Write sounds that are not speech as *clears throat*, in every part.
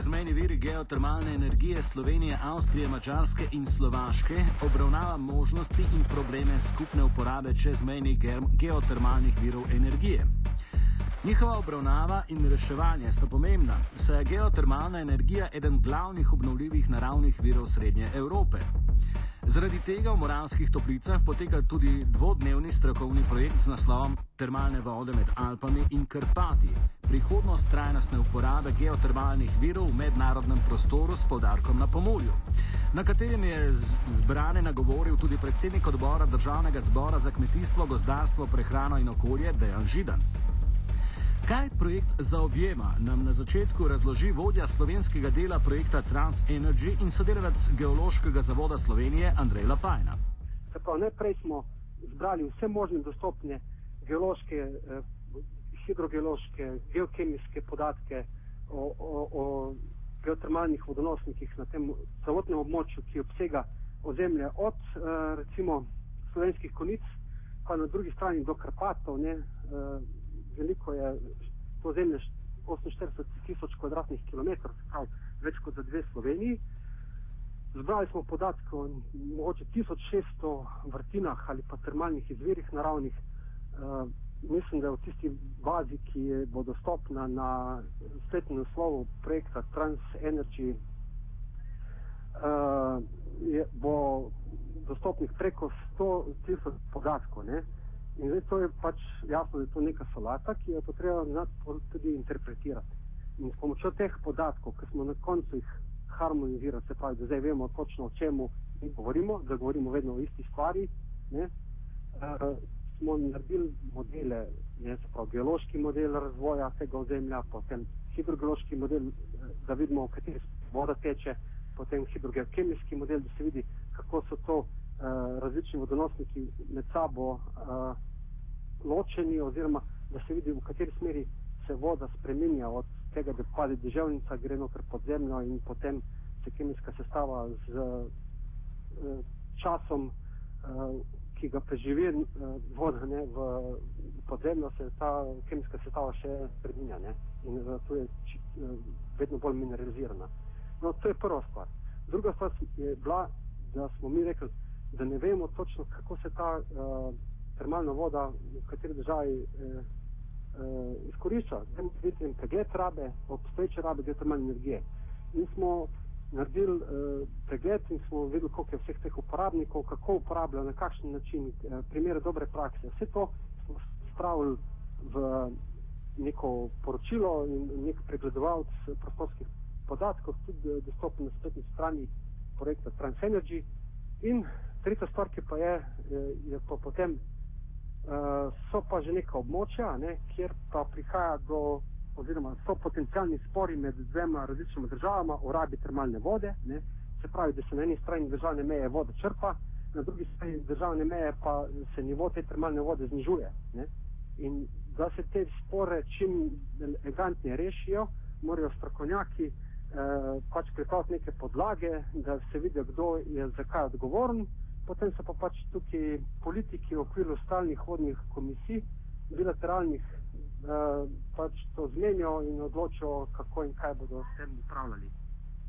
Čezmejni viri geotermalne energije Slovenije, Avstrije, Mačarske in Slovaške, obravnava možnosti in probleme skupne uporabe čezmejnih geotermalnih virov energije. Njihova obravnava in reševanje sta pomembna, saj je geotermalna energija eden glavnih obnovljivih naravnih virov Srednje Evrope. Zaradi tega v Moravskih toplicah poteka tudi dvodnevni strokovni projekt z naslovom Termalne vode med Alpami in Krpati. Prihodnost trajnostne uporabe geotermalnih virov v mednarodnem prostoru s podarkom na pomorju, na katerem je zbrane nagovoril tudi predsednik odbora Državnega zbora za kmetijstvo, gozdarstvo, prehrano in okolje Dejan Židan. Kaj projekt zaobjema, nam na začetku razloži vodja slovenskega dela projekta TransEnergy in sodelavec Geološkega zavoda Slovenije Andrej Lapajna. Najprej smo zbrali vse možne dostopne geološke, eh, hidrogeološke, geokemijske podatke o, o, o geotermalnih vodonosnikih na tem celotnem območju, ki obsega ozemlje od eh, recimo slovenskih konic, pa na drugi strani do Karpatov. Ne, eh, veliko je to zemlje 48 tisoč kvadratnih kilometrov, prav več kot za dve Sloveniji. Zbrali smo podatke o mogoče 1600 vrtinah ali pa termalnih izvirih naravnih. Uh, mislim, da je v tisti bazi, ki je, bo dostopna na spletnem naslovu projekta TransEnergy, uh, je, bo dostopnih preko 100 tisoč podatkov. Ne? In zdaj to je pač jasno, da je to neka solata, ki jo treba znati tudi interpretirati. In s pomočjo teh podatkov, ki smo na koncu jih harmonizirali, se pravi, da zdaj vemo točno o čemu mi govorimo, da govorimo vedno o isti stvari, ne, uh, smo naredili modele, ne, se pravi, geološki model razvoja tega ozemlja, potem hidrogeološki model, eh, da vidimo, v kateri voda teče, potem hidrogeokemijski model, da se vidi, kako so to uh, različni vodonosniki med sabo uh, ločeni, oziroma da se vidi, v kateri smeri se voda spremenja od tega, da pade deževnica, gre noter pod zemljo in potem se kemijska sestava z uh, časom, uh, ki ga preživi uh, voda ne, v podzemljo, se ta kemijska sestava še spremenja ne, in zato je či, uh, vedno bolj mineralizirana. No, to je prva stvar. Druga stvar je bila, da smo mi rekli, da ne vemo točno, kako se ta uh, termalna voda v kateri državi eh, eh, izkorišča. Zdaj vidimo pregled rabe, obstoječe rabe geotermalne energije. In smo naredili eh, pregled in smo videli, koliko je vseh teh uporabnikov, kako uporabljajo, na kakšen način, eh, primere dobre prakse. Vse to smo spravili v neko poročilo in nek pregledovalc prostorskih podatkov, tudi dostopen na spletni strani projekta TransEnergy. In tretja stvar, ki pa je, je pa potem so pa že neka območja, ne, kjer pa prihaja do, oziroma so potencijalni spori med dvema različnima državama o rabi termalne vode. Ne, se pravi, da se na eni strani državne meje voda črpa, na drugi strani državne meje pa se nivo te termalne vode znižuje. Ne. In da se te spore čim elegantneje rešijo, morajo strokovnjaki eh, pač pripraviti neke podlage, da se vidi, kdo je zakaj odgovoren potem so pa pač tukaj politiki v okviru stalnih vodnih komisij, bilateralnih, eh, pač to zmenijo in odločijo, kako in kaj bodo s tem upravljali.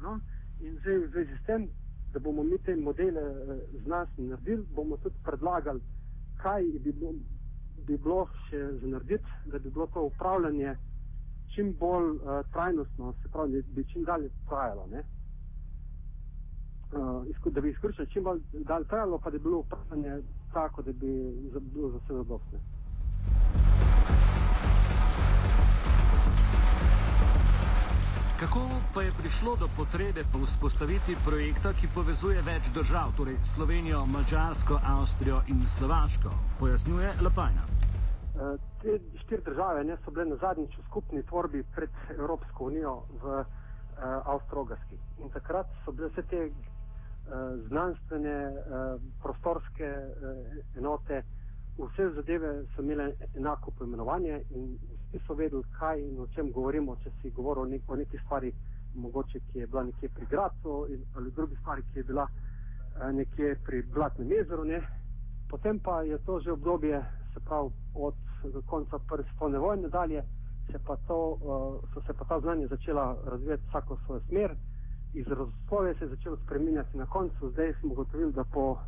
No? In zdaj v zvezi s tem, da bomo mi te modele eh, z nas naredili, bomo tudi predlagali, kaj bi bilo, bi bilo še za narediti, da bi bilo to upravljanje čim bolj eh, trajnostno, se pravi, da bi čim dalje trajalo. Ne? Uh, da bi izkoriščali čim bolj dalj trajalo, pa da bi bilo upravljanje tako, da bi bilo za vse zadostne. Kako pa je prišlo do potrebe po vzpostavitvi projekta, ki povezuje več držav, torej Slovenijo, Mačarsko, Avstrijo in Slovaško, pojasnjuje Lapajna. Uh, te štiri države ne, so bile na zadnjič v skupni tvorbi pred Evropsko unijo v uh, Avstrogasti. In takrat so bile vse te Eh, znanstvene, eh, prostorske eh, enote, vse zadeve so imele enako poimenovanje in vsi so vedeli, kaj in o čem govorimo, če si govoril o, nek, o neki stvari, mogoče ki je bila nekje pri Gracu ali drugi stvari, ki je bila nekje pri Blatnem jezeru. Ne. Potem pa je to že obdobje, se pravi od konca prve svetovne vojne dalje, se pa to, so se pa ta znanja začela razvijati vsako svojo smer, izrazoslovje se je začelo spreminjati na koncu, zdaj smo gotovili, da po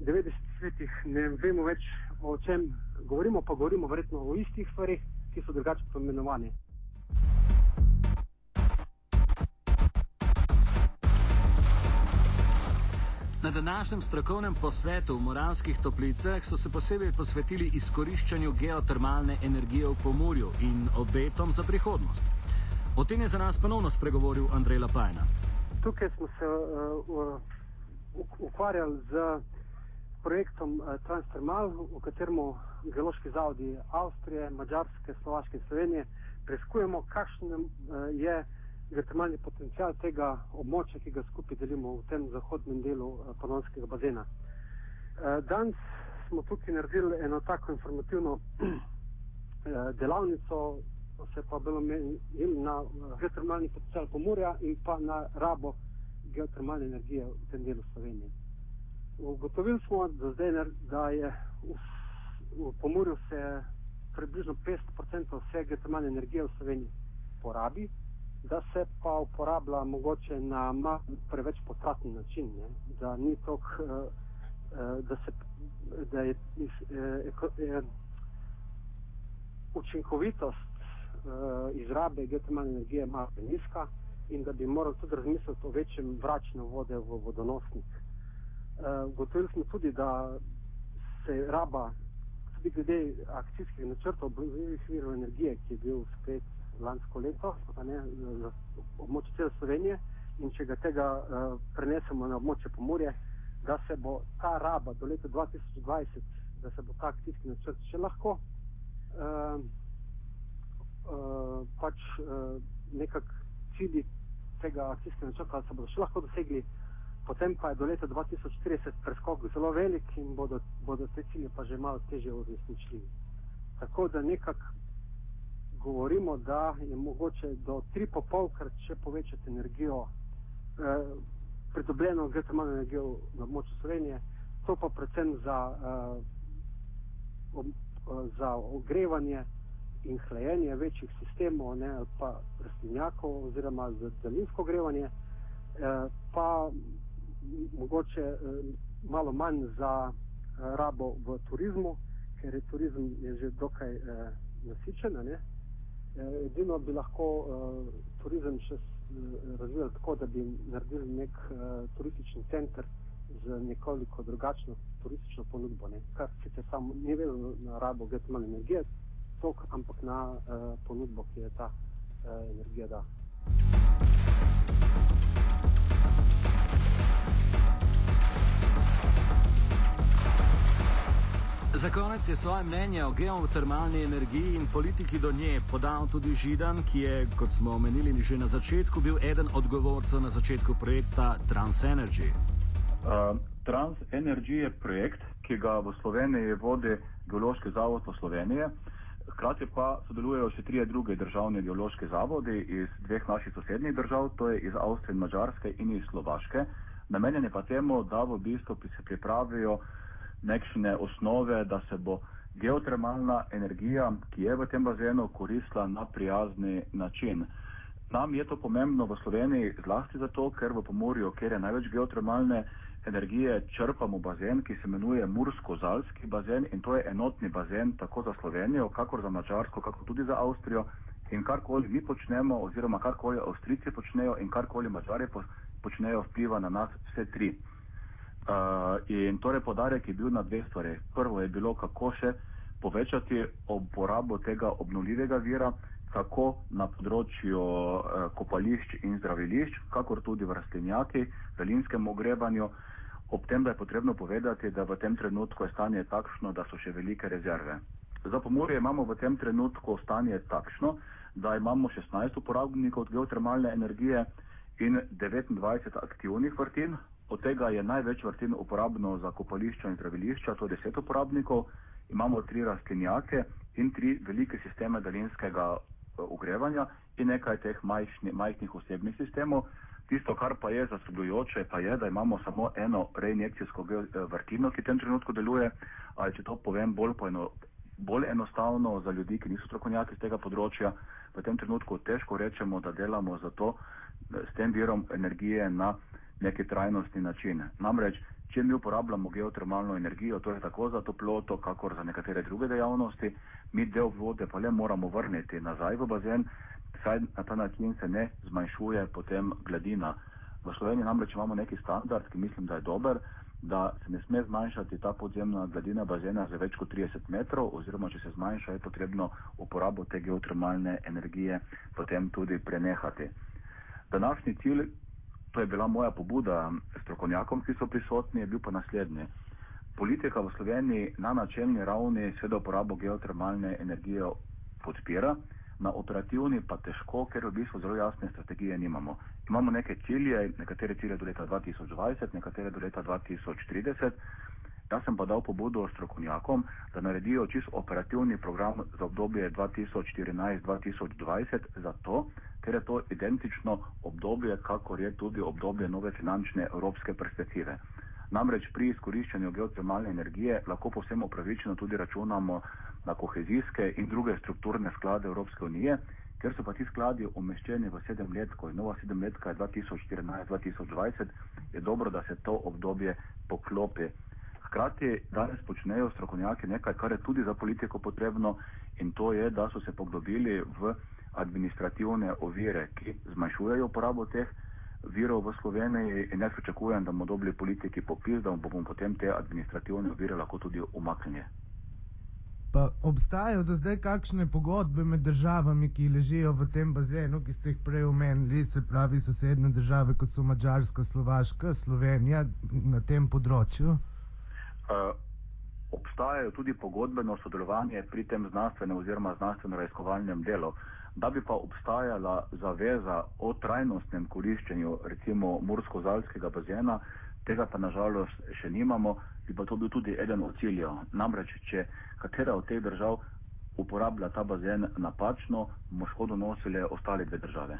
90 letih ne vemo več o čem govorimo, pa govorimo verjetno o istih stvarih, ki so drugače poimenovane. Na današnjem strokovnem posvetu v Moranskih toplicah so se posebej posvetili izkoriščanju geotermalne energije v Pomorju in obetom za prihodnost. O tem je za nas ponovno spregovoril Andrej Lapajna. Tukaj smo se uh, ukvarjali z projektom uh, Transfermal, v katerem geološki zavodi Avstrije, Mačarske, Slovaške in Slovenije preizkujemo, kakšen uh, je geotermalni potencial tega območja, ki ga skupaj delimo v tem zahodnem delu uh, Panonskega bazena. Uh, danes smo tukaj naredili eno tako informativno uh, *clears throat* delavnico, se pa bilo menili na geotermalni potencial Pomorja in pa na rabo geotermalne energije v tem delu Slovenije. Ugotovili smo, da, zdaj, da je v, v Pomorju se približno 50% vse geotermalne energije v Sloveniji porabi, da se pa uporablja mogoče na preveč potratni način, ne? da ni tok, uh, uh, da, se, da je iz, uh, učinkovitost uh, izrabe geotermalne energije malo nizka in da bi morali tudi razmisliti o večjem vračanju vode v vodonosnik. Uh, gotovili smo tudi, da se raba, tudi glede akcijskih načrtov obnovljivih virov energije, ki je bil spet lansko leto ne, za območje cele Slovenije in če ga tega uh, prenesemo na območje Pomorje, da se bo ta raba do leta 2020, da se bo ta akcijski načrt še lahko uh, uh, pač uh, nekako cilji tega akcijskega načrta, da se bodo še lahko dosegli, potem pa je do leta 2030 preskok zelo velik in bodo, bodo te cilje pa že malo teže uresničljivi. Tako da nekako govorimo, da je mogoče do 3,5 krat še povečati energijo, eh, pridobljeno geotermalno energijo na območju Slovenije, to pa predvsem za, eh, eh, za ogrevanje in hlajenje večjih sistemov, ne, pa rastlinjakov oziroma za daljinsko ogrevanje, eh, pa mogoče eh, malo manj za eh, rabo v turizmu, ker je turizem je že dokaj eh, nasičen, ne, Eh, edino bi lahko uh, turizem še uh, razvijali tako, da bi naredili nek uh, turistični center z nekoliko drugačno turistično ponudbo, ne? kar sicer samo ni vezano na rabo geotermalne energije, tok, ampak na uh, ponudbo, ki je ta uh, energija da. Za konec je svoje mnenje o geotermalni energiji in politiki do nje podal tudi Židan, ki je, kot smo omenili že na začetku, bil eden od govorcev na začetku projekta TransEnergy. Uh, TransEnergy je projekt, ki ga v Sloveniji vodi Geološki zavod Slovenije. Hkrati pa sodelujejo še trije druge državne geološke zavodi iz dveh naših sosednjih držav, to je iz Avstrije in Mačarske in iz Slovaške. Namenjen je pa temu, da v bistvu se pripravijo nekšne osnove, da se bo geotermalna energija, ki je v tem bazenu, koristila na prijazni način. Nam je to pomembno v Sloveniji zlasti zato, ker v Pomorju, kjer je največ geotermalne energije, črpamo bazen, ki se imenuje Mursko-Zalski bazen in to je enotni bazen tako za Slovenijo, kakor za Mačarsko, kakor tudi za Avstrijo. In karkoli mi počnemo, oziroma karkoli Avstrijci počnejo in karkoli Mačari počnejo, vpliva na nas vse tri. Uh, in torej podarek je bil na dveh stvareh. Prvo je bilo, kako še povečati uporabo tega obnovljivega vira, tako na področju uh, kopališč in zdravilišč, kakor tudi v rastlinjaki, velinskem ogrevanju. Ob tem, da je potrebno povedati, da v tem trenutku je stanje takšno, da so še velike rezerve. Za pomorje imamo v tem trenutku stanje takšno, da imamo 16 uporabnikov geotermalne energije in 29 aktivnih vrtin, Od tega je največ vrtin uporabno za kopališča in zdravilišča, to je deset uporabnikov, imamo tri rastlinjake in tri velike sisteme daljinskega eh, ogrevanja in nekaj teh majšni, majhnih osebnih sistemov. Tisto, kar pa je zaskrbljujoče, pa je, da imamo samo eno reinjekcijsko eh, vrtino, ki v tem trenutku deluje, ali če to povem bolj poeno, bolj enostavno za ljudi, ki niso strokovnjaki z tega področja. V tem trenutku težko rečemo, da delamo to, s tem virom energije na neki trajnostni način. Namreč, če mi uporabljamo geotermalno energijo, to je tako za toploto, kakor za nekatere druge dejavnosti, mi del vode pa le moramo vrniti nazaj v bazen, saj na ta način se ne zmanjšuje potem gladina. V Sloveniji namreč imamo neki standard, ki mislim, da je dober, da se ne sme zmanjšati ta podzemna gladina bazena za več kot 30 metrov, oziroma če se zmanjša, je potrebno uporabo te geotermalne energije potem tudi prenehati. Današnji cilj, to je bila moja pobuda strokovnjakom, ki so prisotni, je bil pa naslednji. Politika v Sloveniji na načelni ravni seveda uporabo geotermalne energije podpira, na operativni pa težko, ker v bistvu zelo jasne strategije nimamo. Imamo neke cilje, nekatere cilje do leta 2020, nekatere do leta 2030. Jaz sem pa dal pobudo strokovnjakom, da naredijo čist operativni program za obdobje 2014-2020, zato ker je to identično obdobje, kakor je tudi obdobje nove finančne evropske perspektive. Namreč pri izkoriščanju geotermalne energije lahko povsem upravičeno tudi računamo na kohezijske in druge strukturne sklade Evropske unije, ker so pa ti skladi umeščeni v sedem let, ko je nova sedemletka 2014-2020, je dobro, da se to obdobje poklopi. Hkrati danes počnejo strokovnjaki nekaj, kar je tudi za politiko potrebno in to je, da so se poglobili v administrativne ovire, ki zmanjšujejo uporabo teh virov v Sloveniji in jaz pričakujem, da bomo dobili politiki popis, da bomo potem te administrativne ovire lahko tudi umaknili. Pa obstajajo do zdaj kakšne pogodbe med državami, ki ležijo v tem bazenu, ki ste jih prej omenili, se pravi sosedne države, kot so Mačarska, Slovaška, Slovenija na tem področju? Uh, obstajajo tudi pogodbeno sodelovanje pri tem znanstvenem oziroma znanstveno-raziskovalnem delu. Da bi pa obstajala zaveza o trajnostnem koriščenju recimo Mursko-Zalskega bazena, tega pa nažalost še nimamo, bi pa to bil tudi eden od ciljev. Namreč, če katera od teh držav uporablja ta bazen napačno, bomo škodo nosili ostale dve države.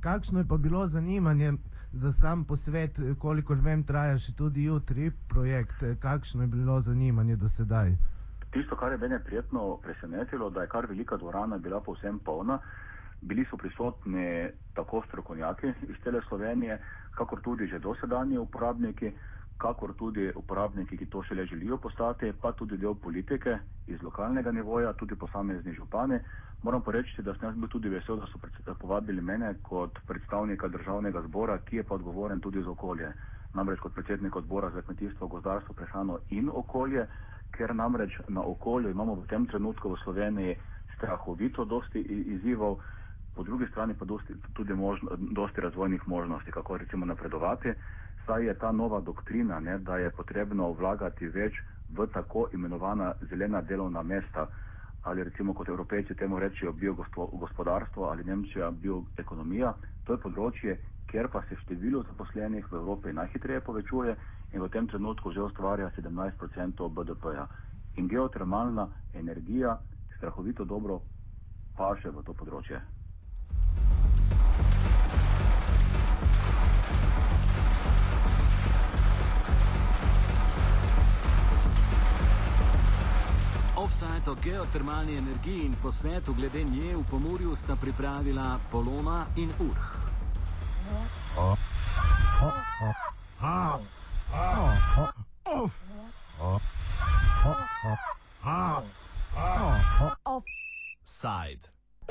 Kakšno je pa bilo zanimanje za sam posvet, kolikor vem, traja še tudi jutri projekt, kakšno je bilo zanimanje do sedaj? Tisto, kar je mene prijetno presenetilo, da je kar velika dvorana bila povsem polna, bili so prisotni tako strokovnjaki iz tele Slovenije, kakor tudi že dosedanji uporabniki, kakor tudi uporabniki, ki to šele želijo postati, pa tudi del politike iz lokalnega nivoja, tudi posamezni župani. Moram pa reči, da sem bil tudi vesel, da so povabili mene kot predstavnika državnega zbora, ki je pa odgovoren tudi za okolje. Namreč kot predsednik odbora za kmetijstvo, gozdarstvo, prehrano in okolje, ker namreč na okolju imamo v tem trenutku v Sloveniji strahovito dosti izzivov, po drugi strani pa dosti, tudi možno, dosti razvojnih možnosti, kako recimo napredovati saj je ta nova doktrina, ne, da je potrebno vlagati več v tako imenovana zelena delovna mesta ali recimo kot evropejci temu rečijo biogospodarstvo ali Nemčija bioekonomija. To je področje, kjer pa se število zaposlenih v Evropi najhitreje povečuje in v tem trenutku že ustvarja 17% BDP-ja. In geotermalna energija strahovito dobro paše v to področje. Offside o geotermalni energiji in posvetu glede nje v Pomorju sta pripravila Polona in Urh. Huh?